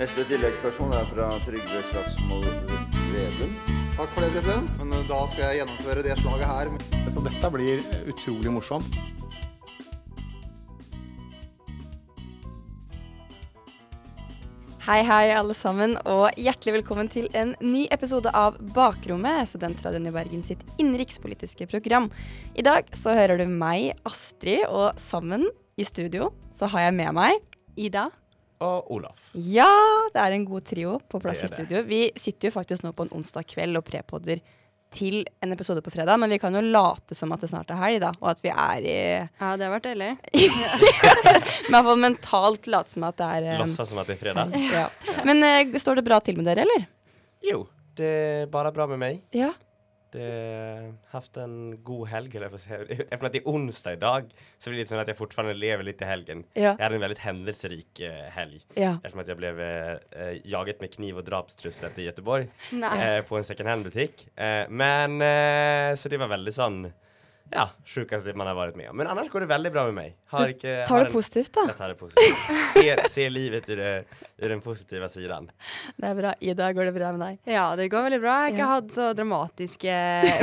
Neste tilleggsspørsmål er fra Trygve Slagsvold Vedum. Takk for det, president. Men eh, da skal jeg gjennomføre det slaget her. Så dette blir utrolig morsomt. Hei, hei, alle sammen, og hjertelig velkommen til en ny episode av Bakrommet, Studentradioen i Bergen sitt innenrikspolitiske program. I dag så hører du meg, Astrid, og sammen i studio så har jeg med meg Ida. Og Olaf. Ja, det er en god trio på plass Det i studio. Vi sitter jo faktisk nå på en onsdag kveld og prepodder til en episode på fredag, men vi kan jo late som at det snart er helg, da, og at vi er i Ja, det har vært deilig. I hvert fall mentalt late som at det er um, Låtsas som at det er fredag. ja. Men uh, står det bra til med dere, eller? Jo, det er bare bra med meg. Ja. Det har haft en god helg, eller får si. Eftersom at det er onsdag i dag, så blir det sånn at jeg fortfarande lever litt i helgen. Ja. Jeg hadde en veldig hendelserik eh, helg. Ja. Eftersom at jeg ble eh, jaget med kniv og drapstrusler i Göteborg Nei. eh, på en second hand-butikk. Eh, men eh, Så det var veldig sånn Ja, sjukeste man har vært med om. Men annars går det veldig bra med meg. Har Du tar har det positivt, da. Jeg tar det positivt. Ser, ser livet i, det, i den positive siden. Det er bra. Ida, går det bra med deg? Ja, det går veldig bra. Jeg har ikke Ja. hatt så dramatiske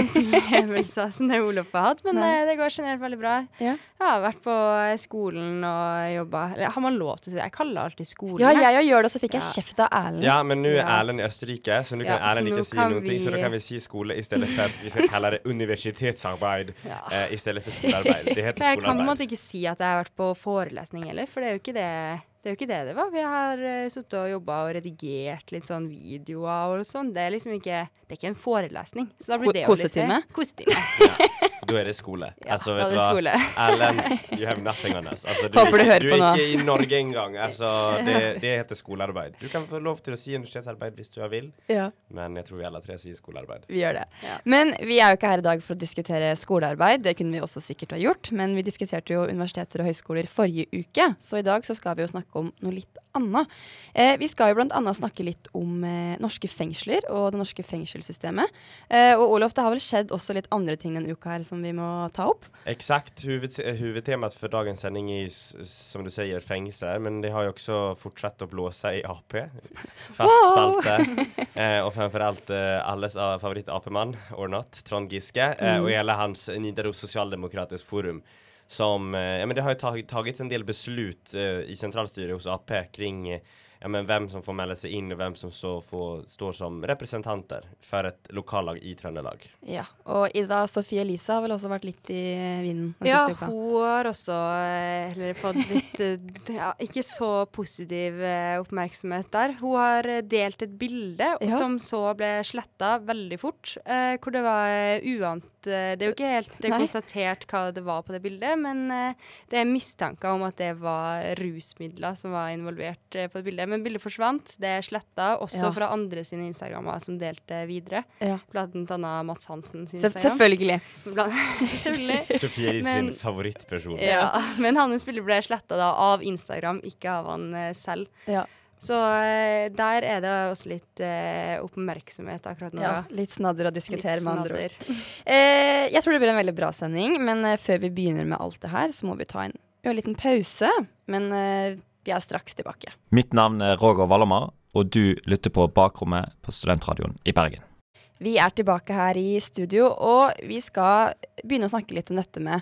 opplevelser som det Olof har hatt, men Nei. det, det går generelt veldig bra. Ja. Jeg har vært på skolen og jobba har man lov til å si det? Jeg kaller alltid skolen. Ja, jeg. jeg òg gjør det, og så fikk jeg kjeft av Erlend. Ja, men nå er Erlend i Østerrike, så nå kan Ja, Erlend ikke si noe, vi... så da kan vi si skole i stedet for at vi skal kalle det universitetsarbeid Ja. Eh, i stedet for skolearbeid. Det heter jeg kan på en måte ikke si at jeg har vært på forelesning heller, for det er jo ikke det det, er jo ikke det det var. Vi har uh, sittet og jobba og redigert litt sånn videoer og sånn. Det er liksom ikke Det er ikke en forelesning. Så da blir det jo litt kosetime? Kosetime. Da er det skole. Ja, altså, da vet er du det hva? skole. Erlend, you have nothing on us. Altså, du, Håper er du hører du på er ikke i Norge engang. Altså, det, det heter skolearbeid. Du kan få lov til å si universitetsarbeid hvis du vil, Ja, men jeg tror vi alle tre sier skolearbeid. vi gjør det. Ja. Men vi er jo ikke her i dag for å diskutere skolearbeid, det kunne vi også sikkert ha gjort. Men vi diskuterte jo universiteter og høyskoler forrige uke, så i dag så skal vi jo snakke om noe litt annet. Eh, vi skal jo blant annet snakke litt om eh, norske fengsler og det norske fengselssystemet. Eh, og Olof, det har vel skjedd også litt andre ting denne uka her som vi må ta opp? Exakt. Huvud, huvudtemat för dagens sändning är som du säger fängelser, men det har ju också fortsatt å blåsa i AP. Fast Wow! spalte. Eh, och framförallt eh, alles favoritt-Ap-mann, or not, Trond Giske, eh, og hela hans Nidaros Sosialdemokratisk forum. Som, eh, ja men det har ju tagit, tagits en del beslut eh, i centralstyret hos AP kring eh, ja, men hvem som får melde seg inn, og hvem som så får, står som representanter for et lokallag i Trøndelag. Ja. Og Ida Sofie Elise har vel også vært litt i vinden den Ja, siste uka? Ja, hun har også eller, fått litt eh, ja, Ikke så positiv eh, oppmerksomhet der. Hun har eh, delt et bilde Ja. som så ble sletta veldig fort, eh, hvor det var eh, uant eh, Det er jo ikke helt Nei. konstatert hva det var på det bildet, men eh, det er mistanker om at det var rusmidler som var involvert eh, på det bildet. Men bildet forsvant. Det er sletta, også Ja. fra andre sine Instagrammer som delte videre. Ja. Blant annet Mats Hansen sin Instagram. selvfølgelig. Blant, selvfølgelig. Sofie er sin favorittperson. Ja, men hans bilde ble sletta av Instagram, ikke av han eh, selv. Ja. Så eh, der er det også litt eh, oppmerksomhet akkurat nå. Ja, litt snadder å diskutere Litt med andre ord. Eh, jeg tror det blir en veldig bra sending, men eh, før vi begynner med alt det her, så må vi ta en ørliten pause. Men eh, vi er straks tilbake. Mitt navn er Roger Wallomar, og du lytter på Bakrommet på Studentradioen i Bergen. Vi er tilbake her i studio, og vi skal begynne å snakke litt om dette med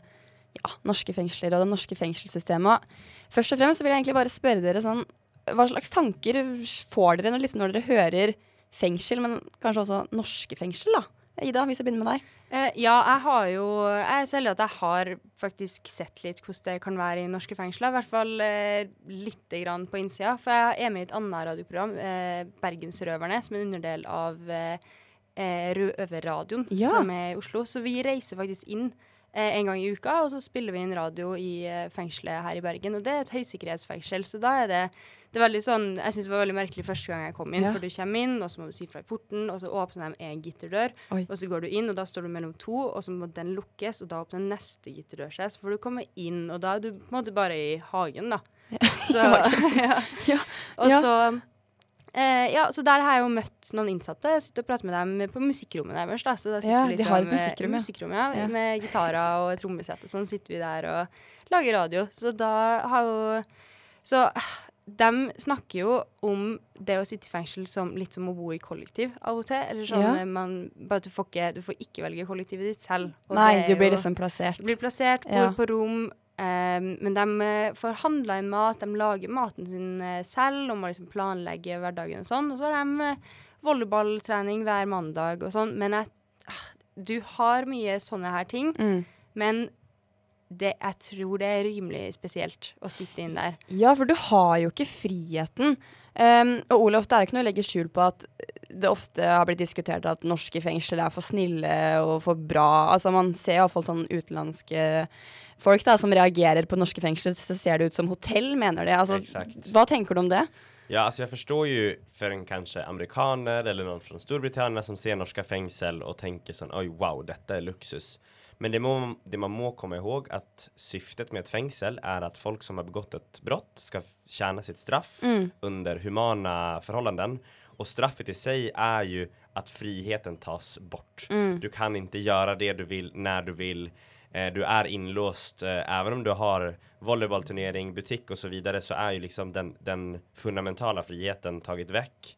ja, norske fengsler og det norske fengselssystemet. Først og fremst så vil jeg egentlig bare spørre dere sånn Hva slags tanker får dere når, liksom, når dere hører fengsel, men kanskje også norske fengsel, da? Ida, hvis jeg begynner med deg. Uh, ja, jeg har jo Jeg er heldig at jeg har faktisk sett litt hvordan det kan være i norske fengsler. I hvert fall uh, lite grann på innsida. For jeg er med i et annet radioprogram, uh, Bergensrøverne, som er en underdel av eh, Røverradioen, Ja. som er i Oslo. Så vi reiser faktisk inn en gang i uka, og så spiller vi inn radio i fengselet her i Bergen. Og det er et høysikkerhetsfengsel, så da er det Det er veldig sånn, jeg synes det var veldig merkelig første gang jeg kom inn, Ja. for du kommer inn, og så må du si fra i porten, og så åpner de en gitterdør, Oi. og så går du inn, og da står du mellom to, og så må den lukkes, og da åpner neste gitterdør seg, så får du komme inn, og da er du på en måte bare i hagen, da. Ja. Så, ja. Ja. Og så Uh, ja, så der har jeg jo møtt noen innsatte. Jeg sitter og prater med dem på musikkrommet deres. Da. Så da sitter Ja, de har et liksom, musikkrom, ja. eh, musikkrom, ja. Ja. Med gitarer og trommesett og sånn sitter vi der og lager radio. Så da har jo Så de snakker jo om det å sitte i fengsel som litt som å bo i kollektiv av og til. Eller sånn Ja. man, bare at du får, ikke, du får ikke velge kollektivet ditt selv. Og Nei, du blir jo- liksom plassert. Du blir plassert, bor Ja. på rom. Um, men de eh, får handla inn mat, de lager maten sin eh, selv og må liksom planlegge hverdagen og sånn. Og så har de volleyballtrening hver mandag og sånn. Men jeg, ah, du har mye sånne her ting. Mm. Men det, jeg tror det er rimelig spesielt å sitte inn der. Ja, for du har jo ikke friheten. Um, og Olof, det er jo ikke noe å legge skjul på at det ofte har blitt diskutert at norske fengsler er for snille og for bra. Altså Man ser iallfall sånn utenlandske folk da, som reagerer på norske fengsler, så ser det ut som hotell, mener de. Altså, Exakt. hva tenker du om det? Ja, altså jeg forstår jo for en kanskje amerikaner eller noen fra Storbritannia som ser norske fengsel og tenker sånn Oi, wow, dette er luxus. Men det, må, det man må komme ihåg att syftet med ett fängsel är att folk som har begått ett brott ska tjene tjäna sitt straff Mm. under humana förhållanden. Och straffet i sig är ju att friheten tas bort. Mm. Du kan inte göra det du vill när du vill. Eh, du är inlåst, eh, även om du har volleybollturnering, butik och så vidare så är ju liksom den, den fundamentala friheten tagit väck.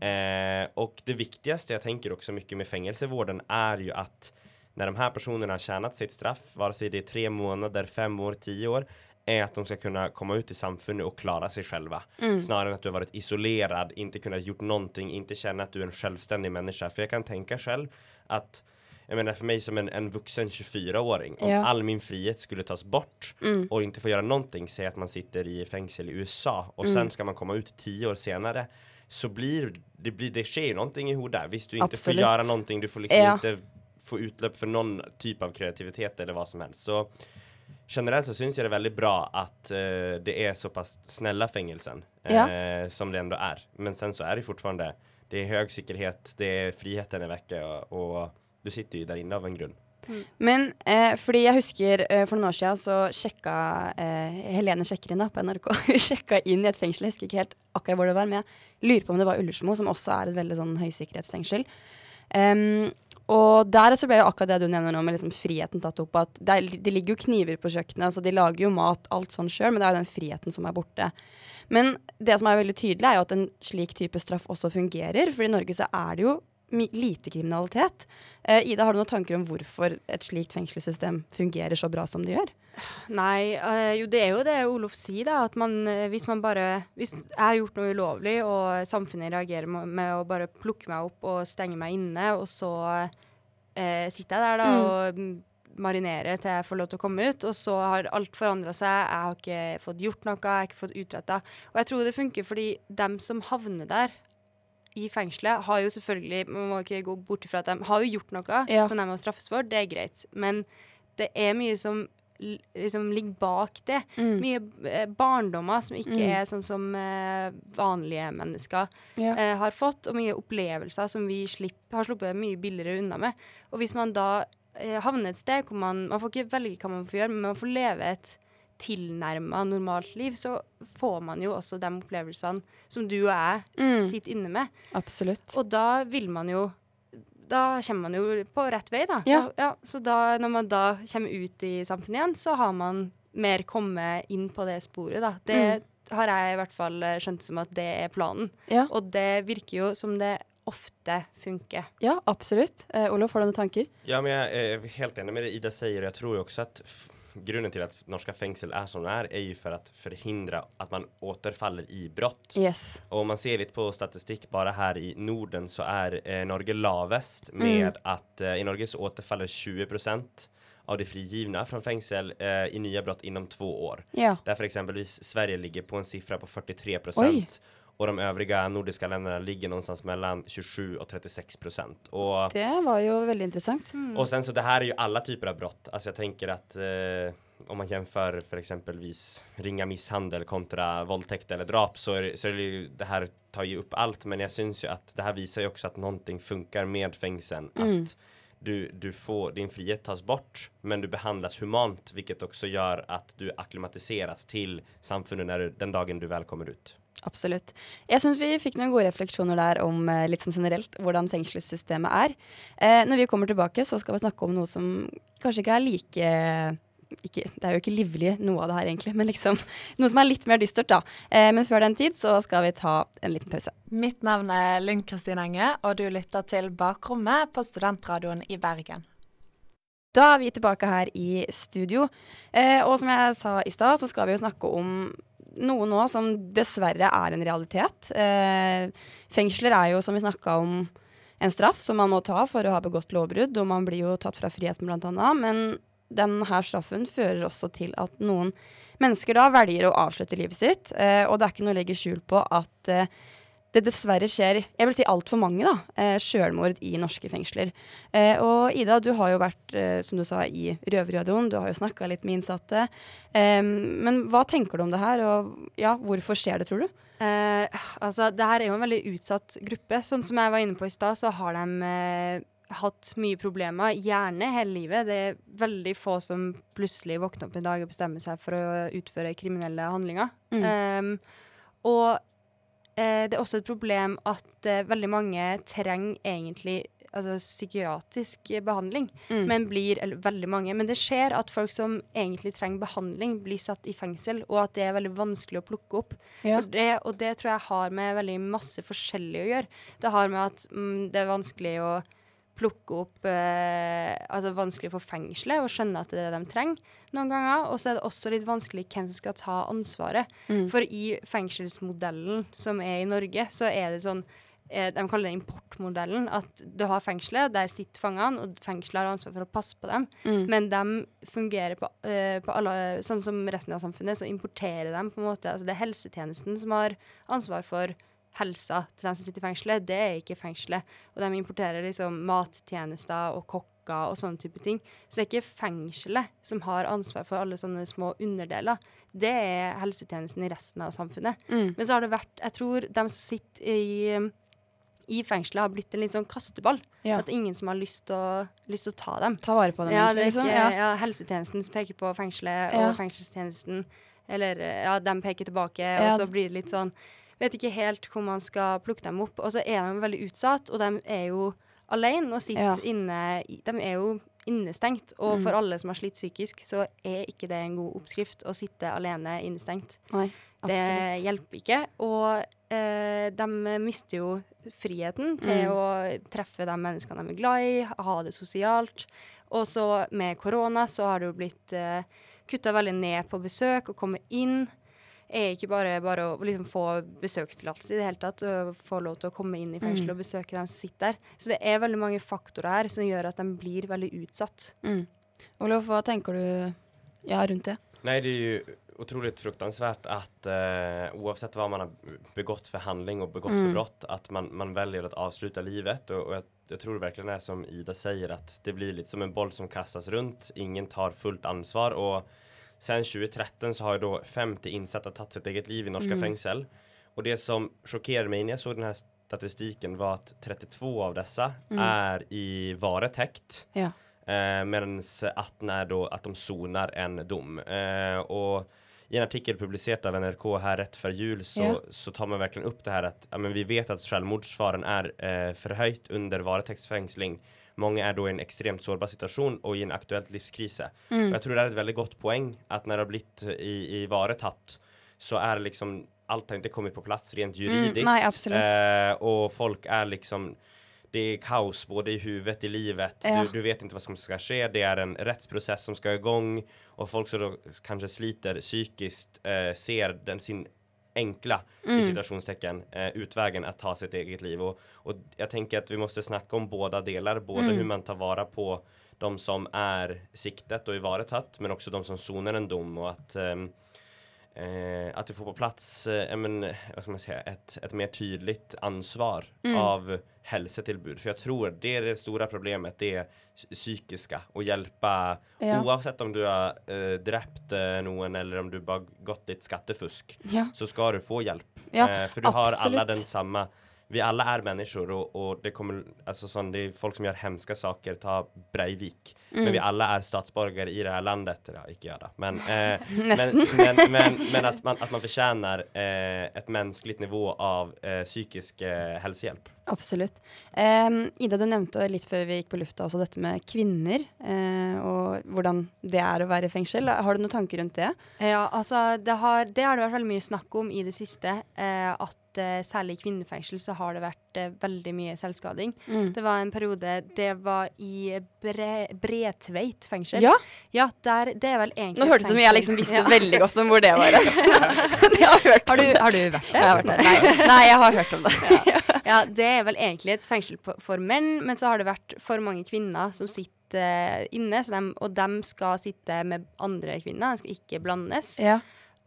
Eh, och det viktigaste jag tänker också mycket med fängelsevården är ju att när de här personerna har tjänat sitt straff, vare sig det är tre månader, fem år, tio år, är att de ska kunna komma ut i samfundet och klara sig själva. Mm. Snarare än att du har varit isolerad, inte kunnat gjort någonting, inte känna att du är en självständig människa. För jag kan tänka själv att jag menar för mig som en, en vuxen 24-åring, om Ja. all min frihet skulle tas bort Mm. och inte få göra någonting, säg att man sitter i fängelse i USA och Mm. sen ska man komma ut tio år senare så blir det, blir, det sker ju någonting i huvudet. Visst, du inte Absolut. får göra någonting, du får liksom Ja. inte få utløp for noen typ av kreativitet eller hva som helst. Så generelt så syns jeg det veldig bra at uh, det er såpass snille fängelsen Ja. eh, som det enda er. Men sen så er det fortfarande, det er høy sikkerhet, det er friheten i vekke, og, og, du sitter jo der inne av en grunn. Men eh, fordi jeg husker for noen år siden så sjekka Helene sjekker inn da på NRK. Sjekka inn i et fengsel, jeg husker ikke helt akkurat hvor det var, men jeg lurer på om det var Ullersmo, som også er et veldig sånn høysikkerhetsfengsel. Em, og der så ble jo akkurat det du nevner nå, med liksom friheten tatt opp. At det, er, det ligger jo kniver på kjøkkenet, altså de lager jo mat, alt sånn sjøl, men det er jo den friheten som er borte. Men det som er veldig tydelig, er jo at en slik type straff også fungerer. For i Norge så er det jo lite kriminalitet. Eh, Ida, har du noen tanker om hvorfor et slikt fengselssystem fungerer så bra som det gjør? Nei, eh, jo det er jo det Olof sier, da. At man, eh, hvis man bare Hvis jeg har gjort noe ulovlig, og samfunnet reagerer med, å bare plukke meg opp og stenge meg inne, og så eh, sitter jeg der da Mm. og marinerer til jeg får lov til å komme ut, og så har alt forandra seg, jeg har ikke fått gjort noe, jeg har ikke fått utretta. Og jeg tror det funker fordi dem som havner der, i fengselet har jo selvfølgelig Man må ikke gå bort ifra at de har jo gjort noe Ja. som de må straffes for, det er greit. Men det er mye som liksom ligger bak det. Mm. Mye eh, barndommer som ikke Mm. er sånn som eh, vanlige mennesker Ja. eh, har fått, og mye opplevelser som vi slipp, har sluppet mye billigere unna med. Og hvis man da eh, havner et sted hvor man Man får ikke velge hva man får gjøre, men man får leve et tilnærma normalt liv, så får man jo også de opplevelsene som du og jeg Mm. sitter inne med. Absolutt. Og da vil man jo Da kommer man jo på rett vei, da. Ja. da så da, når man da kommer ut i samfunnet igjen, så har man mer kommet inn på det sporet, da. Det har jeg i hvert fall eh, skjønt som at det er planen. Ja. Og det virker jo som det ofte funker. Ja, absolutt. Eh, Olof, har du noen tanker? Ja, men jeg er helt enig med det Ida sier. Jeg jag tror jo også at f- grunden till att norska fängsel är som det är är ju för att förhindra att man återfaller i brott. Yes. Och om man ser lite på statistik bara här i Norden så är eh, Norge lavest med Mm. att eh, i Norge så återfaller 20% av de frigivna från fängsel eh, i nya brott inom två år. Ja. Därför exempelvis Sverige ligger på en siffra på 43 Oj. Och de övriga nordiska länderna ligger någonstans mellan 27 och 36 procent. Och Det var jo veldig interessant. och sen så det här är ju alla typer av brott. Alltså jag tänker att eh, om man jämför för exempelvis ringa misshandel kontra våldtäkt eller drap så är, det- så är det ju, det här tar ju upp allt. Men jag syns ju att det här visar ju också att någonting funkar med fängelsen. Mm. Att du, du får, din frihet tas bort men du behandlas humant vilket också gör att du akklimatiseras till samfundet när du, den dagen du väl kommer ut. Absolutt. Jeg syns vi fikk noen gode refleksjoner der om eh, litt sånn generelt hvordan fengselssystemet er. Eh, når vi kommer tilbake, så skal vi snakke om noe som kanskje ikke er like ikke, Det er jo ikke livlig noe av det her, egentlig, men liksom noe som er litt mer dystert, da. Eh, men før den tid så skal vi ta en liten pause. Mitt navn er Linn Kristin Enge, og du lytter til Bakrommet på Studentradioen i Bergen. Da er vi tilbake her i studio. Eh, og som jeg sa i stad, så skal vi jo snakke om noe nå som dessverre er en realitet. Eh, fengsler er jo, som vi snakka om, en straff som man må ta for å ha begått lovbrudd, og man blir jo tatt fra friheten annet. Men denne straffen fører også til at noen mennesker da velger å avslutte livet sitt. Eh, og det er ikke noe å legge skjul på at eh, det dessverre skjer jeg vil si altfor mange da, eh, selvmord i norske fengsler. Eh, og Ida, du har jo vært eh, som du sa, i Røverradioen, du har jo snakka litt med innsatte. Eh, men hva tenker du om det her, og ja, hvorfor skjer det, tror du? Eh, altså, det her er jo en veldig utsatt gruppe. Sånn som jeg var inne på i stad, så har de eh, hatt mye problemer, gjerne hele livet. Det er veldig få som plutselig våkner opp en dag og bestemmer seg for å utføre kriminelle handlinger. Mm. Um, og eh, det er også et problem at eh, veldig mange trenger egentlig altså, psykiatrisk behandling, Mm. men blir eller veldig mange. Men det skjer at folk som egentlig trenger behandling, blir satt i fengsel, og at det er veldig vanskelig å plukke opp. Ja. For det, og det tror jeg har med veldig masse forskjellig å gjøre. Det har med at mm, det er vanskelig å plukke opp eh, Altså vanskelig for fengselet å skjønne at det er det de trenger noen ganger. Og så er det også litt vanskelig hvem som skal ta ansvaret. Mm. For i fengselsmodellen som er i Norge, så er det sånn eh, De kaller det importmodellen. At du har fengselet, der sitter fangene, og fengselet har ansvar for å passe på dem. Mm. Men de fungerer på, eh, på alle Sånn som resten av samfunnet, så importerer de på en måte Altså det er helsetjenesten som har ansvar for helsa til dem som sitter i fengselet. Det er ikke fengselet. Og de importerer liksom mattjenester og kokker og sånne type ting. Så det er ikke fengselet som har ansvar for alle sånne små underdeler. Det er helsetjenesten i resten av samfunnet. Mm. Men så har det vært Jeg tror de som sitter i i fengselet har blitt en litt sånn kasteball. Ja. At ingen som har lyst til å, ta dem. Ta vare på dem, ja, egentlig, det liksom. Ja. ja. helsetjenesten peker på fengselet, og fengselstjenesten Eller ja, de peker tilbake, og så blir det litt sånn Vet ikke helt hvor man skal plukke dem opp. Og så er de veldig utsatt, og de er jo alene og sitter Ja. inne De er jo innestengt, og Mm. for alle som har slitt psykisk, så er ikke det en god oppskrift å sitte alene innestengt. Nei, Det hjelper ikke. Og eh, de mister jo friheten til Mm. å treffe de menneskene de er glad i, ha det sosialt. Og så med korona så har det jo blitt eh, kutta veldig ned på besøk og komme inn. Er ikke bare bare å liksom få besøkstillatelse i det hele tatt, og få lov til å komme inn i fengsel Mm. og besøke dem som sitter der. Så det er veldig mange faktorer her som gjør at de blir veldig utsatt. Mm. Olof, hva tenker du ja, rundt det? Nei, det er jo utrolig fruktansvärt at uh, oavsett hva man har begått for handling og begått Mm. for brott, at man, man velger å avsluta livet. Og, og jeg, jeg tror virkelig det er som Ida sier, at det blir litt som en boll som kastas rundt. Ingen tar fullt ansvar. Och sen 2013 så har då 50 insatta tagit sitt eget liv i norska Mm. fengsel. Och det som chockerade mig när jag såg den här statistiken var att 32 av dessa Mm. är i varetekt. Ja. Eh, Medan 18 är då att de sonar en dom. Eh, och i en artikel publicerad av NRK här rätt för jul så, yeah. så tar man verkligen upp det här att ja, men vi vet att selvmordsfaren är eh, förhöjt under varetektsfängsling. Många er da i en extremt sårbar situasjon og i en aktuellt livskrise. Mm. Og jeg tror det er et veldig godt poeng at når det har blitt i, i varetatt så er det liksom allt har ikke kommet på plass rent Mm, nei, nej, absolut. Eh, och folk er liksom det er kaos både i huvudet, i livet. Ja. Du, du vet ikke hva som skal skje. Det er en rettsprosess som skal i igång Og folk som kanskje sliter psykisk, eh, ser den sin enkla Mm. i citationstecken eh, utvägen att ta sitt eget liv. Och, och jag tänker att vi måste snacka om båda delar, både Mm. hur man tar vara på de som är siktet och i varetatt men också de som soner en dom och att ehm, eh, att du får på plats eh, men, vad ska man säga, ett, ett mer tydligt ansvar Mm. av hälsotilbud. För jag tror det är det stora problemet, det är psy- psykiska och hjälpa Ja. oavsett om du har eh, drept eh, någon eller om du har gått ditt skattefusk Ja. så skal du få hjelp. Ja, eh, for du har alle den samma vi alle er mennesker, og, og det kommer, altså sånn, det er folk som gjør hemske saker, ta Breivik. Mm. Men vi alle er statsborgere i det här landet, ja, ikke gjør det. Men, eh, men, men, men, men at man, att man fortjener eh, et menneskelig nivå av eh, psykisk eh, hälsohjelp. Absolutt. Em, Ida, du nevnte litt før vi gikk på lufta også dette med kvinner, eh, og hvordan det er å være i fengsel. Har du noen tanker rundt det? Ja, altså det har det, har det vært veldig mye snakk om i det siste. Eh, at eh, særlig i kvinnefengsel så har det vært uh, veldig mye selvskading. Mm. Det var en periode Det var i Bre, Bredtveit fengsel. Ja. ja der, det er vel egentlig Nå hørtes det ut som jeg liksom visste veldig godt om hvor det var. jeg har, hørt har, om du, det. har du vært der? Jeg har vært der. Nei. Nei, jeg har hørt om det. ja, det er vel egentlig et fengsel for menn, men så har det vært for mange kvinner som sitter eh, inne, så dem- og de skal sitte med andre kvinner, de skal ikke blandes. Ja.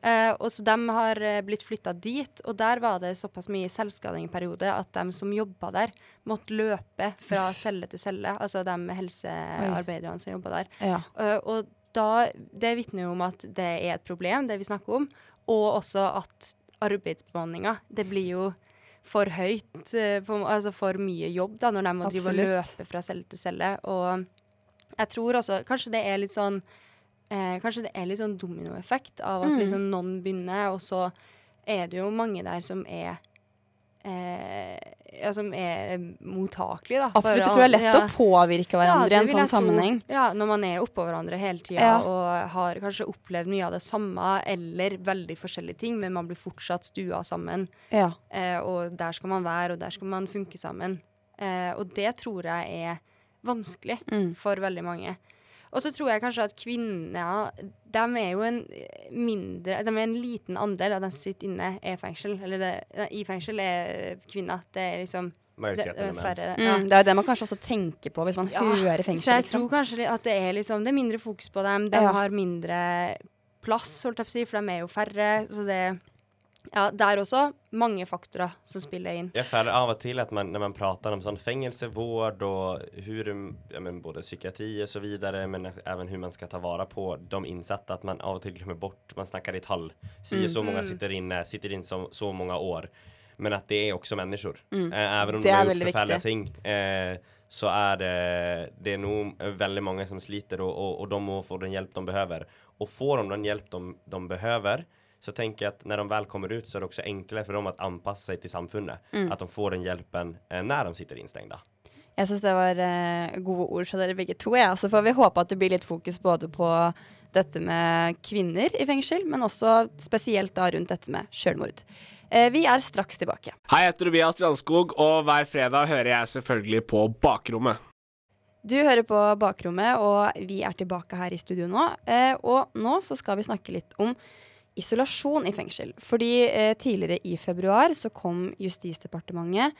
Eh, og så de har eh, blitt flytta dit, og der var det såpass mye selvskading i periode at de som jobba der, måtte løpe fra celle til celle. Altså de helsearbeiderne som jobba der. Ja. Eh, og da, det vitner jo om at det er et problem, det vi snakker om, og også at arbeidsbemanninga, det blir jo for høyt, for, altså for mye jobb da, når de må drive og løpe fra celle til celle. Og jeg tror også Kanskje det er litt sånn eh, Kanskje det er litt sånn dominoeffekt av at Mm. liksom noen begynner, og så er det jo mange der som er eh, ja, som er mottakelige, da. Absolutt. Jeg tror det er lett ja. å påvirke hverandre Ja, i en sånn sammenheng. tro. Ja, når man er oppå hverandre hele tida Ja. og har kanskje opplevd mye av det samme eller veldig forskjellige ting, men man blir fortsatt stua sammen. Ja. Eh, og der skal man være, og der skal man funke sammen. Eh, og det tror jeg er vanskelig Mm. for veldig mange. Og så tror jeg kanskje at kvinner De er jo en mindre De er en liten andel av de som sitter inne, i fengsel. Eller det, i fengsel er kvinner. Det er liksom det, er færre. Mm, det er jo det man kanskje også tenker på hvis man Ja, hører Så fengsel. jeg Liksom. tror kanskje at det er liksom Det er mindre fokus på dem. De Ja. har mindre plass, holdt jeg på å si, for de er jo færre. Så det Ja, det er også mange faktorer som spiller inn. Jeg føler av og til at man, når man prater om sånn fengselsvård og hur, ja, men både psykiatri og så videre, men også hvordan man skal ta vare på de innsatte, at man av og til glemmer bort, man snakker i tall, si Mm. så många Mm. sitter inne, sitter inne så, så mange år. Men at det er også mennesker. Mm. Eh, om de har gjort forferdelige ting, eh, så er det, det er noe veldig mange som sliter og, og, og de må få den hjelp de behøver. Og får de den hjelp de, de behöver, så tänker jag att när de väl kommer ut så är det också enklare för dem att anpassa sig till samfunnet. Mm. Att de får den hjälpen eh, när de sitter instängda. Jeg syns det var eh, gode ord fra dere begge to. Ja. Så får vi håpe at det blir litt fokus både på dette med kvinner i fengsel, men også spesielt da rundt dette med sjølmord. Eh, vi er straks tilbake. Hei, jeg heter Tobias Strandskog, og hver fredag hører jeg selvfølgelig på Bakrommet. Du hører på Bakrommet, og vi er tilbake her i studio nå. Eh, og nå så skal vi snakke litt om isolasjon i fengsel. Fordi eh, tidligere i februar så kom Justisdepartementet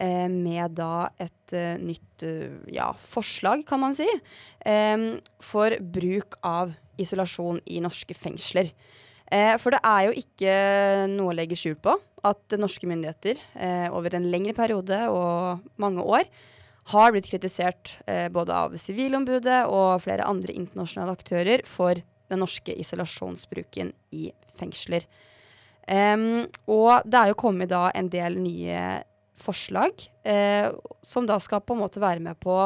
eh, med da et eh, nytt eh, ja, forslag, kan man si, eh, for bruk av isolasjon i norske fengsler. Eh, for det er jo ikke noe å legge skjul på at norske myndigheter over en lengre periode og mange år har blitt kritisert både av Sivilombudet og flere andre internasjonale aktører for den norske isolasjonsbruken i fengsler. Um, og det er jo kommet da en del nye forslag uh, som da skal på en måte være med på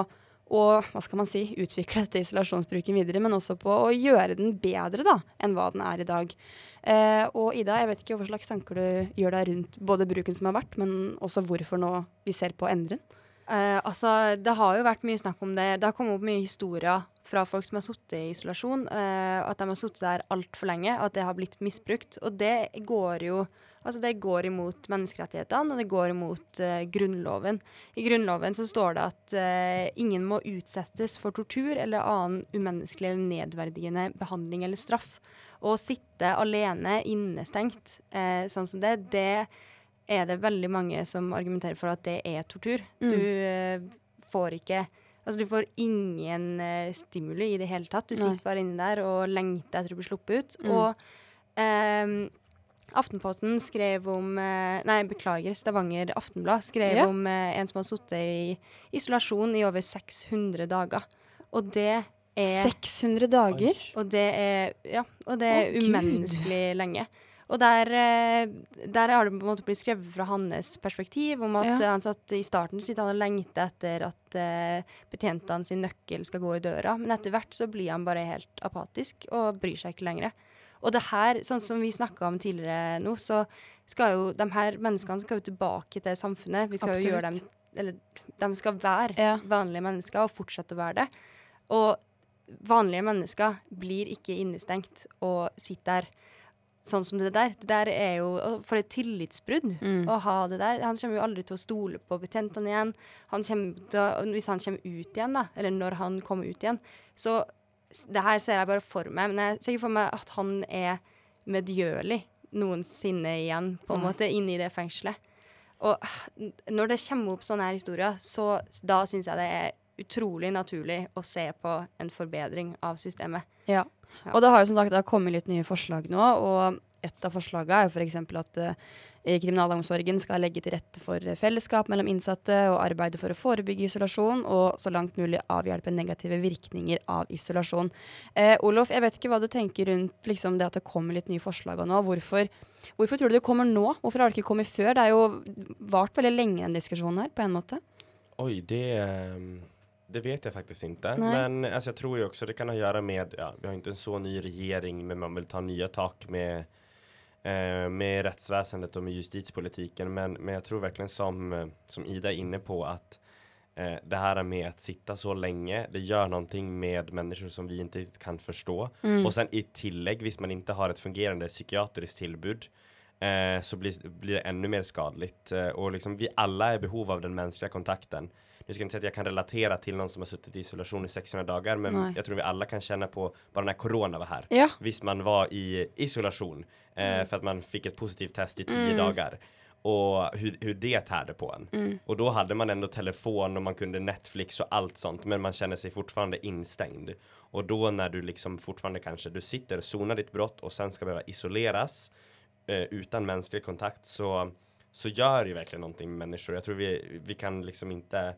å hva skal man si, utvikle dette isolasjonsbruken videre, men også på å gjøre den bedre da, enn hva den er i dag. Eh, og Ida, jeg vet ikke hva slags tanker du gjør deg rundt både bruken som har vært, men også hvorfor nå vi ser på å endre den. Eh, altså, det har jo vært mye snakk om det. Det har kommet opp mye historier fra folk som har sittet i isolasjon, uh, at de har sittet der altfor lenge, at det har blitt misbrukt. Og det går jo Altså, det går imot menneskerettighetene, og det går imot uh, Grunnloven. I Grunnloven så står det at uh, ingen må utsettes for tortur eller annen umenneskelig eller nedverdigende behandling eller straff. Å sitte alene innestengt sånn som det, det er det veldig mange som argumenterer for at det er tortur. Mm. Du får ikke Altså, du får ingen uh, stimuli i det hele tatt. Du Nei. sitter bare inni der og lengter etter å bli sluppet ut. Mm. Og Ehm, Aftenposten skrev om eh, Nei, beklager, Stavanger Aftenblad skrev yeah. om eh, en som har sittet i isolasjon i over 600 dager. Og det er 600 dager? Og det er Ja, og det er Gud. umenneskelig lenge. Og der, eh, der har det på en måte blitt skrevet fra hans perspektiv, om at Ja. eh, han satt i starten sitter han og lengter etter at uh, betjentene sin nøkkel skal gå i døra, men etter hvert så blir han bare helt apatisk og bryr seg ikke lenger. Og det her, sånn som vi snakka om tidligere nå, så skal jo de her menneskene skal jo tilbake til samfunnet. Vi skal jo gjøre dem Eller de skal være vanlige mennesker og fortsette å være det. Og vanlige mennesker blir ikke innestengt og sitter der sånn som det der. Det der er jo For et tillitsbrudd Mm. å ha det der. Han kommer jo aldri til å stole på betjentene igjen. Han å, hvis han kommer ut igjen, da, eller når han kommer ut igjen, så Det her ser jeg bare for meg, men jeg ser ikke for meg at han er medgjørlig noensinne igjen, på en måte, inne i det fengselet. Og når det kommer opp sånne her historier, så da syns jeg det er utrolig naturlig å se på en forbedring av systemet. Ja. Ja. Og det har jo som sagt kommet litt nye forslag nå, og et av forslagene er jo f.eks. at uh, kriminalomsorgen skal legge til rette for eh, fellesskap mellom innsatte og arbeide for å forebygge isolasjon og så langt mulig avhjelpe negative virkninger av isolasjon. Eh, Olof, jeg vet ikke hva du tenker rundt liksom, det at det kommer litt nye forslag nå. Hvorfor, hvorfor tror du det kommer nå? Hvorfor har det ikke kommet før? Det er jo vart veldig lenge en diskusjon her, på en måte. Oi, det, ehm, det vet jag faktiskt inte. Nej. Men alltså, jag tror ju också det kan ha att göra med, ja, vi har inte en så ny regering, men man vill ta nya tak med, eh, med rättsväsendet och med justitspolitiken. Men, men jag tror verkligen som, eh, som Ida är inne på att eh, det här med att sitta så länge, det gör någonting med människor som vi inte kan förstå. Mm. Och sen i tillägg, hvis man inte har ett fungerande psykiatriskt tillbud, eh, så blir, blir det ännu mer skadligt. og och liksom vi alla är i behov av den mänskliga kontakten. Nu ska jag inte säga att jag kan relatera till någon som har suttit i isolation i 600 dagar, men Nej. jag tror vi alla kan känna på bara när corona var här. Ja. Visst, man var i isolation eh, Mm. för att man fick ett positivt test i tio Mm. dagar. Och hur, hur det tärde på en. Mm. Och då hade man ändå telefon och man kunde Netflix och allt sånt, men man känner sig fortfarande instängd. Och då när du liksom fortfarande kanske, du sitter och zonar ditt brott och sen ska behöva isoleras eh, utan mänsklig kontakt så, så gör ju verkligen någonting med människor. Jag tror vi, vi kan liksom inte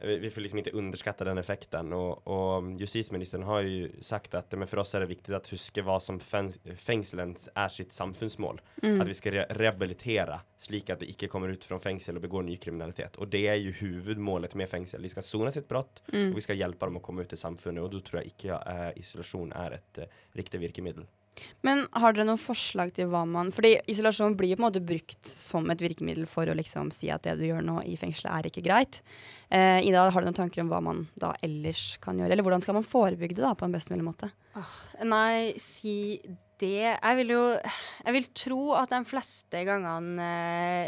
vi får liksom inte underskatta den effekten och, och justitieministern har ju sagt att men för oss är det viktigt att huske vad som fäng- er är sitt samfunnsmål. Mm. Att vi ska re rehabilitera slik att det ikke kommer ut från fängsel och begår ny kriminalitet. Och det är ju huvudmålet med fängsel. Vi ska sona sitt brott Mm. och vi ska hjälpa dem att komma ut i samfunnet. Och då tror jag ikke eh, isolasjon er et eh, riktig virkemiddel. Men har dere noen forslag til hva man Fordi isolasjon blir jo på en måte brukt som et virkemiddel for å liksom si at det du gjør nå i fengselet er ikke greit. Eh, Ida, har du noen tanker om hva man da ellers kan gjøre? Eller hvordan skal man forebygge det da på en best mulig måte? Nei, si det Jeg vil jo Jeg vil tro at de fleste gangene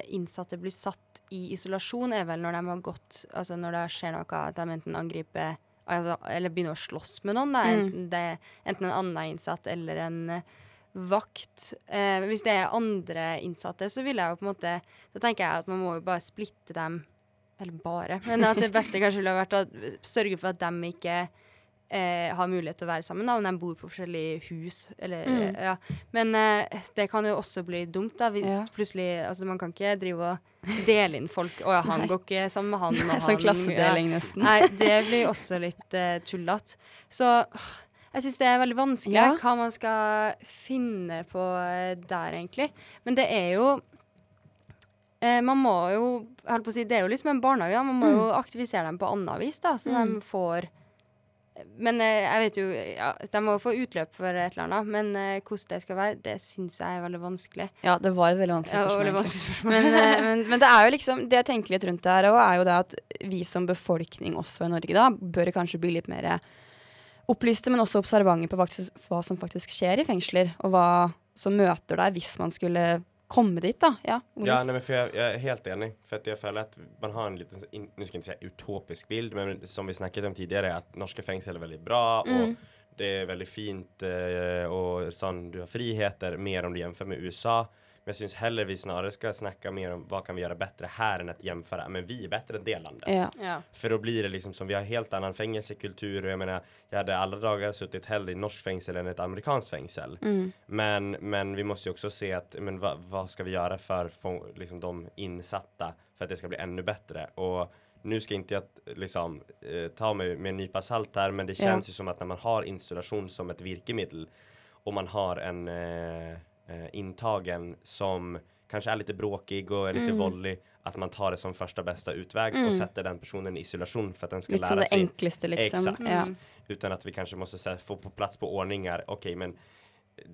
eh, innsatte blir satt i isolasjon, er vel når de har gått Altså når det skjer noe, at de enten angriper altså, Eller begynne å slåss med noen. Mm. Enten, det, enten en annen innsatt eller en eh, vakt. Eh, hvis det er andre innsatte, så vil jeg jo på en måte Da tenker jeg at man må jo bare splitte dem Eller bare. Men at det beste kanskje ville vært å sørge for at de ikke eh, har mulighet til å være sammen, da, om de bor på forskjellige hus. Eller, Mm. ja. Men eh, det kan jo også bli dumt, da, hvis Ja. plutselig Altså, man kan ikke drive og dele inn folk. Å ja, han Nei. går ikke sammen med han. Og Sånn klassedeling ja. nesten. Nei, det blir også litt eh, tullete. Så jeg syns det er veldig vanskelig Ja. hva man skal finne på eh, der, egentlig. Men det er jo eh, Man må jo holdt på å si, Det er jo liksom en barnehage, da. Man må jo aktivisere dem på annet vis, da, så Mm. de får men eh, jeg vet jo ja, De må jo få utløp for et eller annet, men eh, hvordan det skal være, det syns jeg er veldig vanskelig. Ja, det var et veldig vanskelig Ja, spørsmål. veldig vanskelig spørsmål. Men, eh, men, men det er jo liksom Det jeg tenker litt rundt det her òg, er jo det at vi som befolkning også i Norge da, bør kanskje bli litt mer opplyste, men også observante på hva som faktisk skjer i fengsler, og hva som møter deg hvis man skulle komme dit, da. Ja? Ja, nej, men för jag, jag är helt enig. För att jag føler att man har en liten, in, nu ska jag inte säga utopisk bild, men som vi snakket om tidigare, att norska fängsel är väldigt bra Mm. och det är väldigt fint eh, och sånn, du har friheter mer om du jämför med USA. Men jag syns heller vi snarare ska snacka mer om vad kan vi göra bättre här än att jämföra, men vi är bättre än det landet. Ja. Ja. För då blir det liksom som vi har helt annan fängelsekultur och jag menar, jag hade alla dagar suttit hellre i norsk fengsel än ett amerikanskt fängsel. Mm. Men, men vi måste ju också se att, men vad, vad ska vi göra för få, liksom, de insatta för att det ska bli ännu bättre? Och nu ska inte jag liksom eh, ta mig med en nypa salt här, men det Ja. känns ju som att när man har installation som ett virkemedel och man har en eh, eh, intagen som kanske är lite bråkig och är lite Mm. våldlig, att man tar det som första bästa utväg och Mm. sätter den personen i isolation för att den ska Lite lära som det sig. enklaste, liksom. Exakt. Ja. Utan att vi kanske måste så här, få på plats på ordningar. Okej, men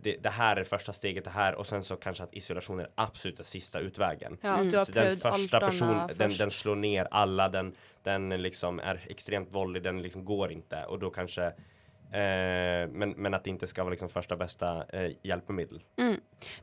det, det här är första steget det här och sen så kanske att isolation är absolutt den sista utvägen. Ja, mm. du har så den første första allt person, den, den slår ner alla, den, den liksom är extremt våldig, den liksom går inte och då kanske eh, men, men at det ikke skal være liksom og beste eh, hjelpemiddel. Mm.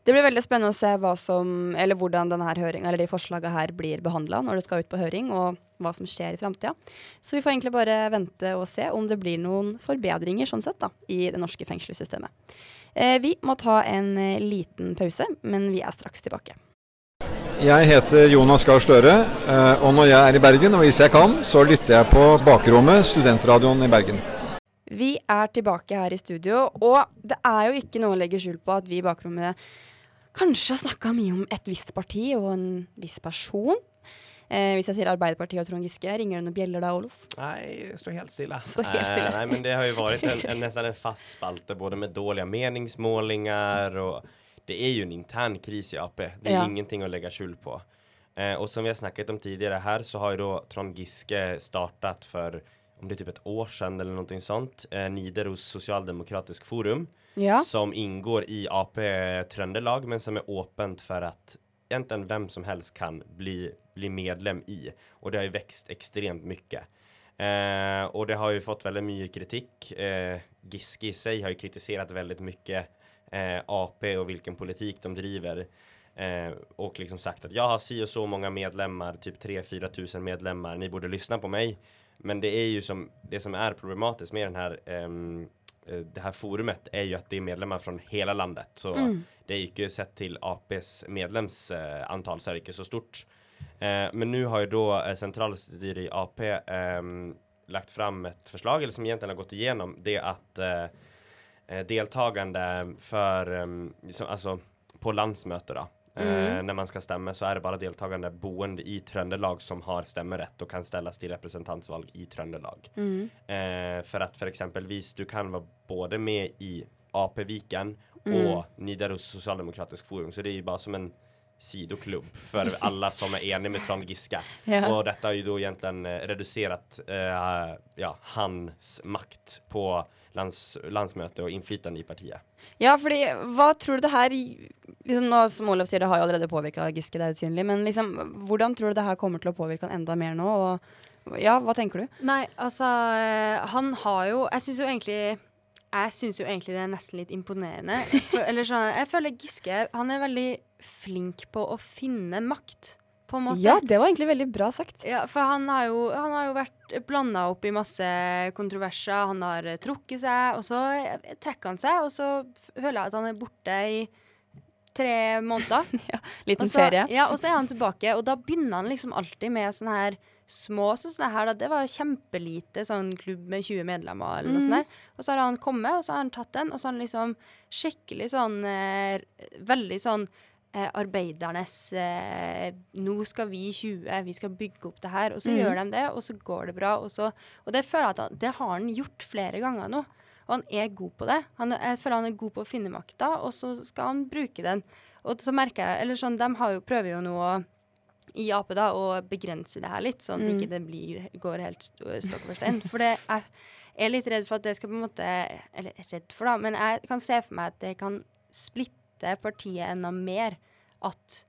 Det blir veldig spennende å se hva som, eller hvordan denne høringen, eller de forslagene her blir behandla når det skal ut på høring, og hva som skjer i framtida. Så vi får egentlig bare vente og se om det blir noen forbedringer sånn sett da, i det norske fengselssystemet. Eh, vi må ta en eh, liten pause, men vi er straks tilbake. Jeg heter Jonas Gahr Støre, eh, og når jeg er i Bergen, og hvis jeg kan, så lytter jeg på Bakrommet, studentradioen i Bergen. Vi er tilbake her i studio, og det er jo ikke noe å legge skjul på at vi i bakrommet kanskje har snakka mye om et visst parti og en viss person. Eh, hvis jeg sier Arbeiderpartiet og Trond Giske, ringer det noen bjeller da, Olof? Nei, stå helt stille. Står helt stille. Eh, nei, men det har jo vært en, en, nesten en fast spalte både med dårlige meningsmålinger og det er jo en intern kris i AP. Det er Ja. ingenting å legge skjul på. Eh, og som vi har snakket om tidligere her, så har jo da Trond Giske startet för om det är typ ett år sedan eller någonting sånt, eh, Nidaros socialdemokratisk forum Ja. som ingår i AP Trøndelag men som är öppet för att egentligen vem som helst kan bli, bli medlem i. Och det har ju växt extremt mycket. Eh, och det har ju fått väldigt mycket kritik. Eh, Giske i sig har ju kritiserat väldigt mycket eh, AP och vilken politik de driver. Eh, och liksom sagt att jag har si och så många medlemmar, typ 3-4 tusen medlemmar, ni borde lyssna på mig. Men det är ju som, det som är problematiskt med den här eh, det här forumet är ju att det är medlemmar från hela landet. Så Mm. det är inte sett till APs medlemsantal så är det inte så stort. Eh, men nu har ju då eh, centralstyret i AP ehm, lagt fram ett förslag, eller som egentligen har gått igenom, det att eh, eh, deltagande för, ehm, liksom, alltså på landsmöte då, eh, Mm. när man ska stämma så är det bara deltagande boende i Trøndelag som har stämmerätt och kan ställas till representantsvalg i Trøndelag. Mm. Eh, för att för exempelvis du kan vara både med i AP-viken Mm. och Nidaros socialdemokratisk forum. Så det är ju bara som en sidoklubb for alle som er enige med Trond Giske. Ja. Og dette har jo da egentlig redusert reducerat eh, ja, hans makt på lands, landsmøtet og innflytelse i partiet. Ja, fordi hva tror du det her liksom nå, Som Olav sier, det har jo allerede påvirka Giske, det er usynlig. Men liksom, hvordan tror du det her kommer til å påvirke han enda mer nå? Og ja, hva tenker du? Nei, altså eh, Han har jo Jeg syns jo egentlig Jeg syns jo egentlig det er nesten litt imponerende. For, eller sånn, jeg føler Giske Han er veldig flink på å finne makt, på en måte. Ja, det var egentlig veldig bra sagt. Ja, for han har jo, han har jo vært blanda opp i masse kontroverser. Han har eh, trukket seg, og så eh, trekker han seg, og så føler jeg at han er borte i tre måneder. ja, liten Også, ferie. Ja, og så er han tilbake, og da begynner han liksom alltid med sånne her små sånn her, da. Det var kjempelite sånn klubb med 20 medlemmer eller noe mm. sånt der. Og så har han kommet, og så har han tatt den, og så har han liksom skikkelig sånn eh, Veldig sånn arbeidernes eh, Nå skal vi 20, vi skal bygge opp det her. Og så mm. gjør de det, og så går det bra. Og, så, og det føler jeg at han, det har han gjort flere ganger nå. Og han er god på det. Han, jeg føler han er god på å finne makta, og så skal han bruke den. Og så merker jeg Eller sånn, de har jo, prøver jo nå å i Ap da, å begrense det her litt, sånn at Mm. ikke det blir, går helt st- stokk over stein. For det er, jeg er litt redd for at det skal på en måte Eller redd for, da, men jeg kan se for meg at det kan splitte partiet enda mer. At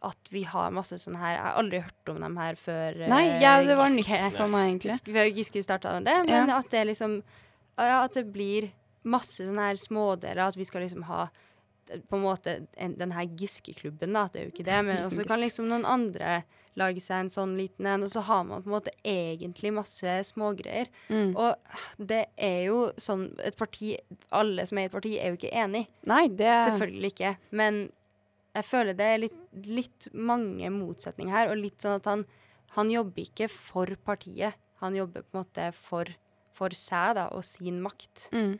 at vi har masse sånne her Jeg har aldri hørt om dem her før Nei, eh, ja, det var Giske- nytt for meg, egentlig. Giske starta med det. Men Ja. at det liksom Ja, at det blir masse sånne her smådeler. At vi skal liksom ha på en måte en, den her Giske-klubben, da. Det er jo ikke det. Men så kan liksom noen andre lage seg en sånn liten en, og så har man på en måte egentlig masse smågreier. Mm. Og det er jo sånn Et parti Alle som er i et parti, er jo ikke enig. Nei, det Selvfølgelig ikke. Men jeg føler det er litt, litt mange motsetninger her, og litt sånn at han, han jobber ikke for partiet. Han jobber på en måte for, for seg da, og sin makt. Mm.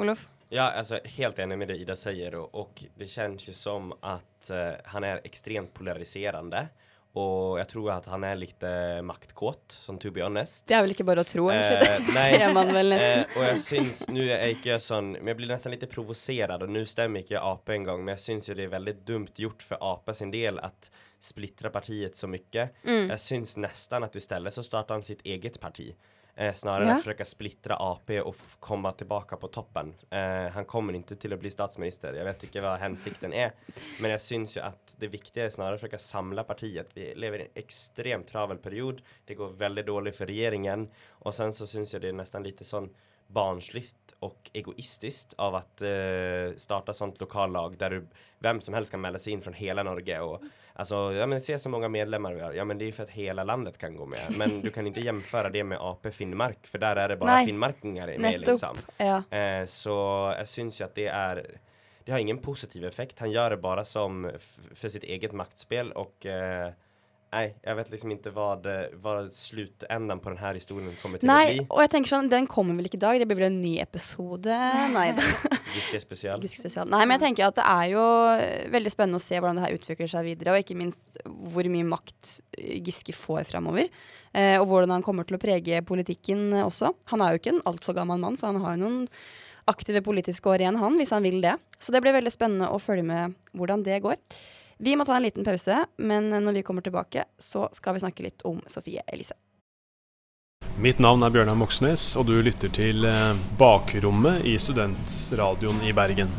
Olof? Ja, alltså helt enig med det Ida säger och, och det känns ju som att uh, han är extremt polariserande Og jeg tror at han er litt maktkåt, som to be honest. Det er vel ikke bare å tro, egentlig. Eh, det ser man vel nesten. Eh, og jeg syns Nå er jeg ikke sånn Men jeg blir nesten litt provosert, og nå stemmer ikke Ap engang, men jeg syns jo det er veldig dumt gjort for Ap sin del at splitter partiet så mye. Mm. Jeg syns nesten at i stedet så starter han sitt eget parti. Eh, snarere Ja. enn å forsøke splittre Ap f- komme tilbake på toppen. Eh, han kommer ikke til å bli statsminister. Jeg vet ikke hva hensikten er. Men jeg syns jo at det viktige er snarere å forsøke å samle partiet. Vi lever i en ekstremt travel period. Det går veldig dårlig for regjeringen. Og sen så syns jeg det er nesten litt sånn barnsligt og egoistisk av at eh, starte sånt lokallag der du, hvem som helst kan melde seg inn fra hele Norge. Og, altså, ja, men se så mange medlemmar vi har. Ja, men det er for at hele landet kan gå med. Men du kan ikke jämföra det med Ap Finnmark, for der er det bare Nei. finnmarkinger med, Nettopp, liksom. ja. Eh, så jeg syns jo at det er Det har ingen positiv effekt. Han gjør det bare som för sitt eget maktspel og eh, Nei, jeg vet liksom ikke hva, det, hva slutenden på denne historien kommer til å Nei, bli. og jeg tenker sånn, den kommer vel ikke i dag, det blir vel en ny episode? Nei da. Giske spesial. Giske spesial. Nei, men jeg tenker at det er jo eh, veldig spennende å se hvordan det her utvikler seg videre, og ikke minst hvor mye makt eh, Giske får framover. Eh, og hvordan han kommer til å prege politikken også. Han er jo ikke en altfor gammel mann, så han har jo noen aktive politiske år igjen, han, hvis han vil det. Så det blir veldig spennende å følge med hvordan det går. Vi må ta en liten pause, men når vi kommer tilbake, så skal vi snakke litt om Sofie Elise. Mitt navn er Bjørnar Moxnes, og du lytter til eh, Bakrommet i Studentradioen i Bergen.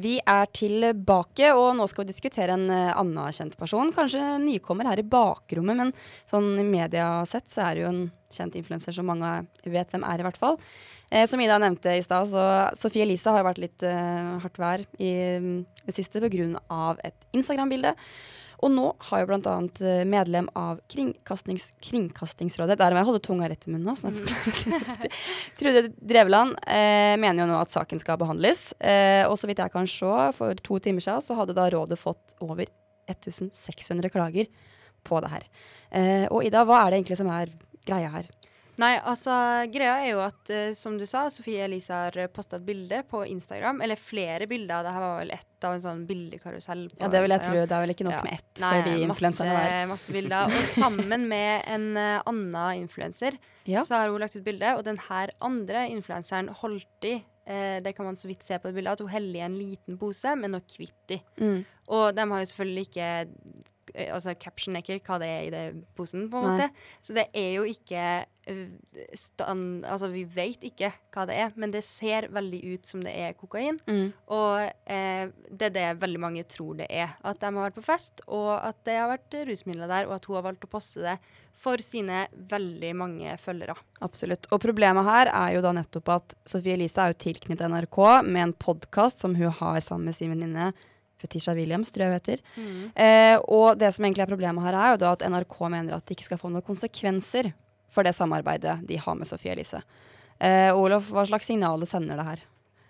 Vi er tilbake, og nå skal vi diskutere en uh, annen kjent person. Kanskje nykommer her i bakrommet, men sånn i media sett så er det jo en kjent influenser som mange vet hvem er, i hvert fall. Eh, som Ida nevnte i stad, så Sofie Elise har jo vært litt eh, hardt vær i mm, det siste pga. et Instagram-bilde. Og nå har jo bl.a. medlem av Kringkastings, Kringkastingsrådet Der må jeg holde tunga rett i munnen. Altså. Trude Drevland eh, mener jo nå at saken skal behandles. Eh, og så vidt jeg kan se, for to timer siden så hadde da rådet fått over 1600 klager på det her. Eh, og Ida, hva er det egentlig som er greia her? Nei, altså greia er jo at, uh, som du sa, Sofie Elise har posta et bilde på Instagram. Eller flere bilder. Det her var vel ett av en sånn bildekarusell. på Ja, det vil jeg tro. Det er vel ikke nok med ett Nei, for de influenserne der. Masse bilder. Og sammen med en uh, annen influenser Ja. så har hun lagt ut bilde, og den her andre influenseren holdt i eh, det kan man så vidt se på et bilde, at hun heller i en liten pose med noe kvitt i. Mm. Og de har jo selvfølgelig ikke Altså, caption er ikke hva det er i det posen, på en Nei. måte. Så det er jo ikke eh, stand, Altså, vi vet ikke hva det er, men det ser veldig ut som det er kokain. Mm. Og eh, det er det veldig mange tror det er. At de har vært på fest, og at det har vært rusmidler der, og at hun har valgt å poste det for sine veldig mange følgere. Absolutt. Og problemet her er jo da nettopp at Sofie Elise er jo tilknyttet NRK med en podkast som hun har sammen med sin venninne Fetisha Williams, tror jeg hun heter. Mm. Eh, og det som egentlig er problemet her, er jo da at NRK mener at det ikke skal få noen konsekvenser for det samarbeidet de har med Sofie Elise. Eh, Olof, hva slags signaler sender det her?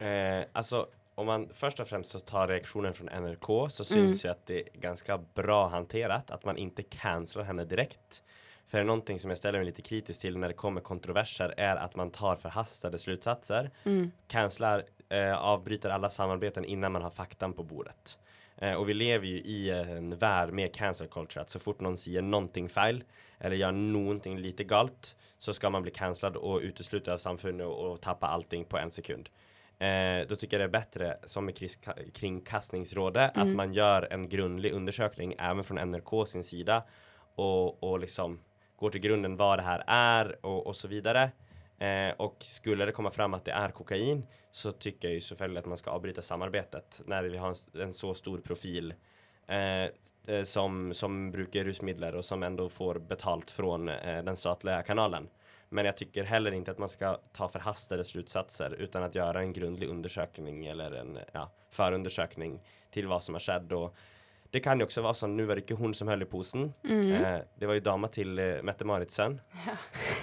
Eh, altså, om man først og fremst så tar reaksjonen fra NRK så Mm. jeg at det er ganske bra håndtert at man ikke canceler henne direkte. For noe som jeg stiller meg litt kritisk til når det kommer kontroverser er at man tar forhastede slutsatser, Mm. cancelar, eh, avbryter alla samarbeten innan man har faktan på bordet. Eh, och vi lever ju i en värld med cancel culture, att så fort någon säger någonting fel eller gör någonting lite galt så ska man bli cancellad och utesluten av samfundet och, och tappa allting på en sekund. Eh, då tycker jag det är bättre, som med kringkastningsrådet, Mm. att man gör en grundlig undersökning även från NRK sin sida och, och liksom går till grunden vad det här är och, och så vidare. Eh, och skulle det komma fram att det är kokain så tycker jag ju selvfølgelig att man ska avbryta samarbetet när vi har en, en så stor profil eh, eh, som, som bruker rusmidler och som ändå får betalt från eh, den statliga kanalen. Men jag tycker heller inte att man ska ta förhastade slutsatser utan att göra en grundlig undersökning eller en ja, förundersökning till vad som har skett. Och det kan jo også være sånn, nå var det ikke hun som holdt i posen. Mhm. Eh, det var jo dama til eh, Mette-Marits sønn.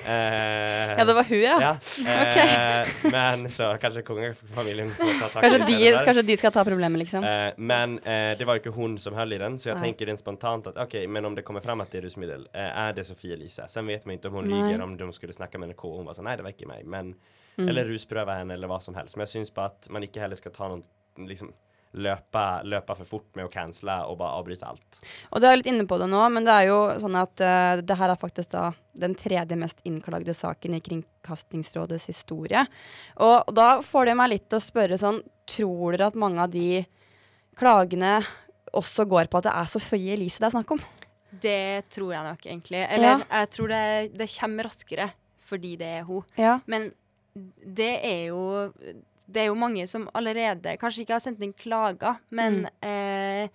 Eh, Ja, det var hun, ja. ja Eh, men så kanskje kongefamilien får ta tak i det der. kanskje de skal ta problemet, liksom. Eh, men eh, det var jo ikke hun som höll i den, så jeg Nej. tenker rent spontant at ok, men om det kommer fram at det rusmiddel, eh, er det Sofie Elise? Sen vet man ikke om hun Nej. lyver, om de skulle snakke med NRK, og hun var sånn, nei, det var ikke meg, men, Mm. eller rusprøve henne, eller hva som helst. Men jeg syns bare at man ikke heller skal ta noen, liksom, løpe, løpe for fort med å cancele og bare avbryte alt. Og du er litt inne på det nå, men det er jo sånn at uh, det her er faktisk da den tredje mest innklagde saken i Kringkastingsrådets historie. Og, og da får det meg litt til å spørre sånn, tror dere at mange av de klagene også går på at det er Sofie Elise det er snakk om? Det tror jeg nok, egentlig. Eller jeg tror det, det kommer raskere fordi det er hun. Ja. Men det er jo Det er jo mange som allerede kanskje ikke har sendt inn klager, men eh,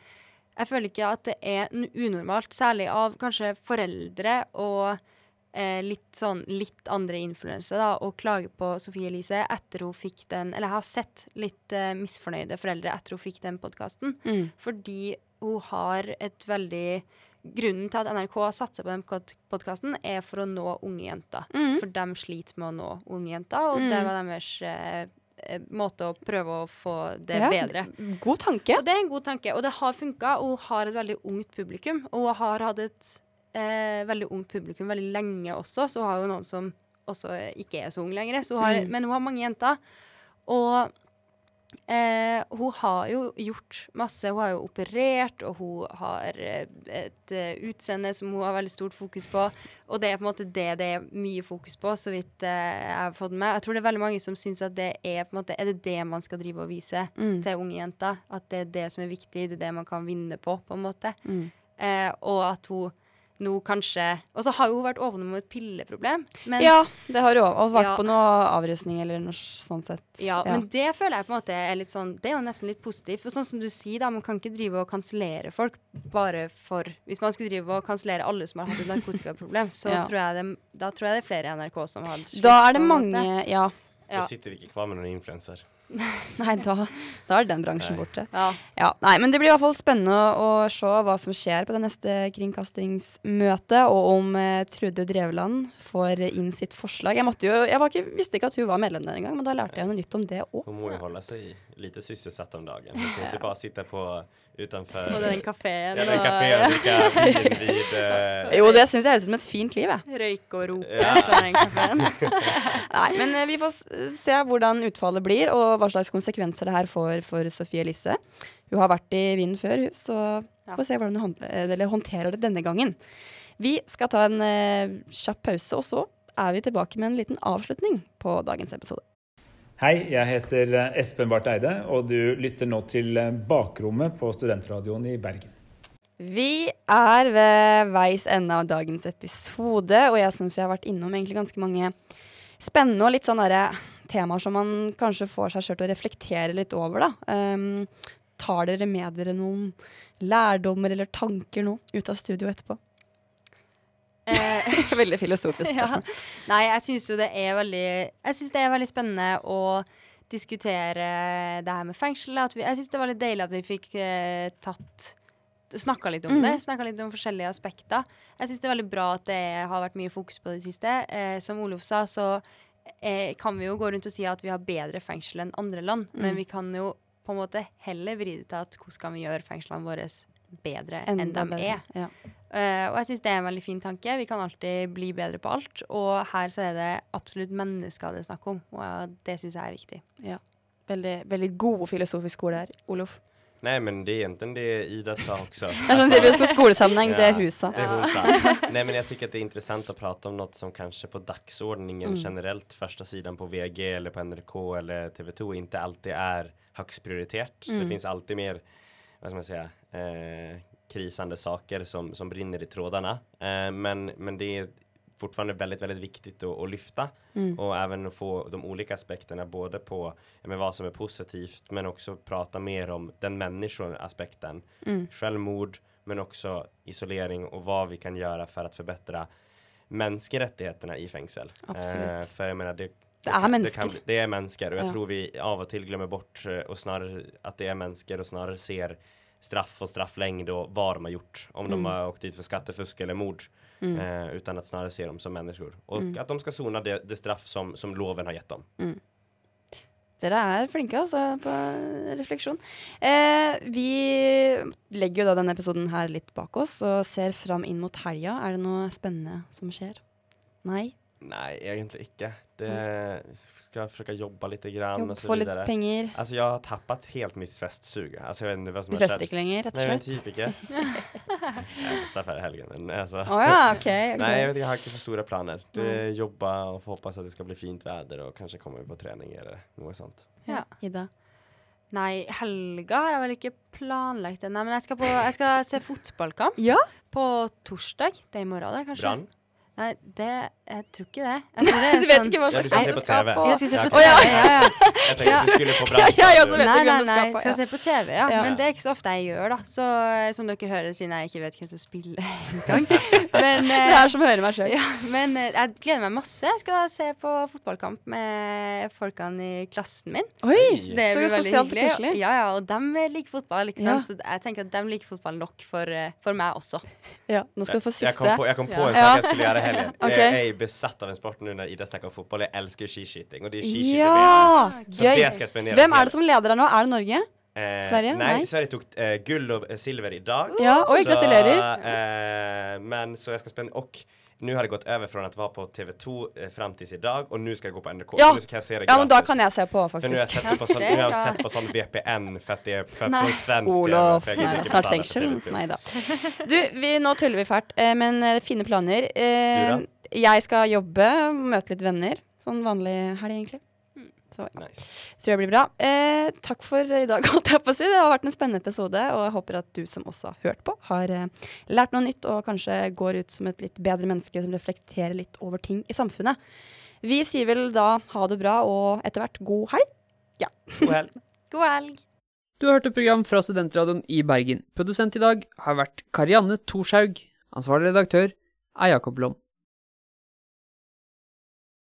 jeg føler ikke at det er unormalt, særlig av kanskje foreldre og eh, litt sånn litt andre influensere, da, å klage på Sofie Elise etter hun fikk den Eller jeg har sett litt eh, misfornøyde foreldre etter hun fikk den podkasten, Mm. fordi hun har et veldig Grunnen til at NRK har satsa på den podkasten, er for å nå unge jenter. Mm. For de sliter med å nå unge jenter, og Mm. det var deres eh, måte å prøve å få det Ja, bedre. God tanke. Og det er en god tanke, og det har funka. Og hun har et veldig ungt publikum. Og hun har hatt et eh, veldig ungt publikum veldig lenge også, så hun har jo noen som også ikke er så ung lenger. Så hun har, Mm. Men hun har mange jenter. Og eh, hun har jo gjort masse. Hun har jo operert, og hun har eh, et eh, utseende som hun har veldig stort fokus på. Og det er på en måte det det er mye fokus på, så vidt eh, jeg har fått med. Jeg tror det er veldig mange som syns at det er på en måte Er det det man skal drive og vise Mm. til unge jenter? At det er det som er viktig, det er det man kan vinne på, på en måte. Mm. Eh, og at hun nå kanskje Og så har jo hun vært åpen om et pilleproblem. Men, ja, det har hun. Og vært Ja. på noe avrusning eller noe sånn sett. Ja, men det føler jeg på en måte er litt sånn Det er jo nesten litt positivt. For sånn som du sier, da, man kan ikke drive og kansellere folk bare for Hvis man skulle drive og kansellere alle som har hatt et narkotikaproblem, så Ja. tror jeg det, da tror jeg det er flere i NRK som har slutt, Da er det mange. Ja. Ja. Da sitter vi ikke hver med noen influenser. Nei, da, da er den bransjen Nei. borte. Ja. Nei, men det blir i hvert fall spennende å, å se hva som skjer på det neste kringkastingsmøtet, og om eh, Trude Drevland får inn sitt forslag. Jeg, måtte jo, jeg var ikke, visste ikke at hun var medlem der engang, men da lærte jeg noe nytt om det òg. Hun må jo holde seg lite sysselsatt om dagen. Du kan ikke bare sitte på utenfor På den kafeen Ja, den og- kafeen og drikke vin vid eh, Jo, det syns jeg høres ut som et fint liv, jeg. Røyke og rope Ja. fra den kafeen. Nei, men eh, vi får se hvordan utfallet blir, og hva slags konsekvenser det her får for Sofie Elise. Hun har vært i vinden før, hun, så får se hvordan hun håndterer det denne gangen. Vi skal ta en uh, kjapp pause, og så er vi tilbake med en liten avslutning på dagens episode. Hei, jeg heter eh, Espen Barth Eide, og du lytter nå til eh, Bakrommet på Studentradioen i Bergen. Vi er ved veis ende av dagens episode, og jeg syns vi har vært innom egentlig ganske mange spennende og litt sånn derre temaer som man kanskje får seg sjøl til å reflektere litt over, da. Um, tar dere med dere noen lærdommer eller tanker nå ut av studio etterpå? veldig filosofisk spørsmål. Ja. Nei, jeg syns jo det er veldig Jeg synes det er veldig spennende å diskutere det her med fengsel. At vi, jeg syns det var litt deilig at vi fikk eh, tatt Snakka litt om mm. det. Snakka litt om forskjellige aspekter. Jeg syns det er veldig bra at det har vært mye fokus på det siste. Eh, som Olof sa, så eh, kan vi jo gå rundt og si at vi har bedre fengsel enn andre land. Men Mm. vi kan jo på en måte heller vri det til at hvordan kan vi gjøre fengslene våre bedre enn Enda de bedre, er. ja. Eh, og jeg syns det er en veldig fin tanke. Vi kan alltid bli bedre på alt. Og her så er det absolutt mennesker det er snakk om, og det syns jeg er viktig. Ja. Veldig, veldig god filosofisk skole her, Olof. Nej men det är egentligen det Ida sa också. är som det er ska skolesammanhang, det är husa. sa. Det är husa Nei, Nej men jag tycker att det är intressant att prata om något som kanske på dagsordningen Mm. generellt, första sidan på VG eller på NRK eller TV2 inte alltid är högst prioriterat. Mm. Det finns alltid mer, vad ska man säga, eh, krisande saker som, som brinner i trådarna. Eh, men, men det är fortfarande väldigt, väldigt viktigt att, att lyfta Mm. och även att få de olika aspekterna både på hva men vad som är positivt men också prata mer om den människoaspekten. Mm. Självmord men också isolering och vad vi kan göra för att förbättra mänskliga rättigheterna i fängsel. Absolut. Eh, för jag menar det Det er mennesker. Det, kan, det er mennesker, og jeg Ja. tror vi av og til glemmer bort og och at det er mennesker, og snarere ser straff och strafflängd och vad de har gjort. Om Mm. de har åkt dit för skattefusk eller mord. Mm. Eh, utan att snarare se dem som människor. Och Mm. att de ska sona det, det straff som, som loven har gett dem. Mm. Dere er flinke altså, på refleksjon. Eh, vi legger jo da denne episoden her litt bak oss og ser fram inn mot helga. Er det noe spennende som skjer? Nei? Nej, egentlig ikke. Det skal försöka jobba lite grann Jobb, och så få litt vidare. pengar. Alltså jag har tappat helt mitt festsug. Alltså jag vet inte vad som Du har ikke lenger, rett og slett? Nei, jeg men slett? typ er festar helgen. Men alltså. Å ja, okej, okej. Nej, jag, vet, jag har inte för stora planer. Det är jobba och få hoppas att det ska bli fint väder och kanske komma på träning eller något sånt. Ja. Ida? Nei, helga har jeg vel ikke planlagt ennå, men jeg skal, på, jeg skal se fotballkamp Ja? på torsdag. Det er i morgen, det, kanskje? Brann? Nei, det Jeg tror ikke det. Jeg tror det er Du vet sånn- ikke hva Ja, du skal se på TV. Jeg skal se på. TV, ja, ja. ja. Jeg tenkte du skulle på Ja, jeg også vet Nei, ikke nei, hvem du skal nei, på. skal se på TV, ja. Ja. Men det er ikke så ofte jeg gjør, da. Så eh, som dere hører, siden jeg ikke vet hvem som spiller engang. Men Det er som hører meg sjøl. Ja, men eh, jeg gleder meg masse. Jeg skal se på fotballkamp med folkene i klassen min. Oi, Så det så blir veldig sosialt og hyggelig. koselig. Ja, ja, og de liker fotball, ikke Ja. sant. Så jeg tenker at de liker fotball nok for, eh, for meg også. Ja, nå skal du få siste. siste. kom på, jeg kom på en sak jeg skulle gjøre helgen. Ok. Jeg er besatt av en sport nu Når Ida snakker om fotboll. Jeg elsker skiskyting og det är skiskyting Ja! Så det skal jeg spendera Hvem er det som leder her nå? Er det Norge? Eh, Sverige? Nei, nei, Sverige tok eh, guld og silver i dag. Ja, Så, gratulerer Eh, men så jeg skal spendera, och nu har det gått over fra at att var på TV2 eh, fram i dag, og nå skal jeg gå på NRK. Ja. Kan jag se det Ja, men da kan jeg se på, För nu har jag faktisk. sett nå på sån, Det nu er har jeg sett på sånn VPN Fettig, for det Nei. svensk Olof, nei, snart fengsel. Nei da. Du, vi, nå tuller vi fælt, eh, men eh, fine planer. Eh, Du jeg skal jobbe, møte litt venner. Sånn vanlig helg, egentlig. Så ja. tror jeg blir bra. Eh, takk for i dag, holdt jeg på å si. Det har vært en spennende episode, og jeg håper at du som også har hørt på, har eh, lært noe nytt og kanskje går ut som et litt bedre menneske som reflekterer litt over ting i samfunnet. Vi sier vel da ha det bra og etter hvert god helg. Ja. God helg. God helg. Du har hørt et program fra Studentradioen i Bergen. Produsent i dag har vært Karianne Thorshaug. Ansvarlig redaktør er Jakob Lom.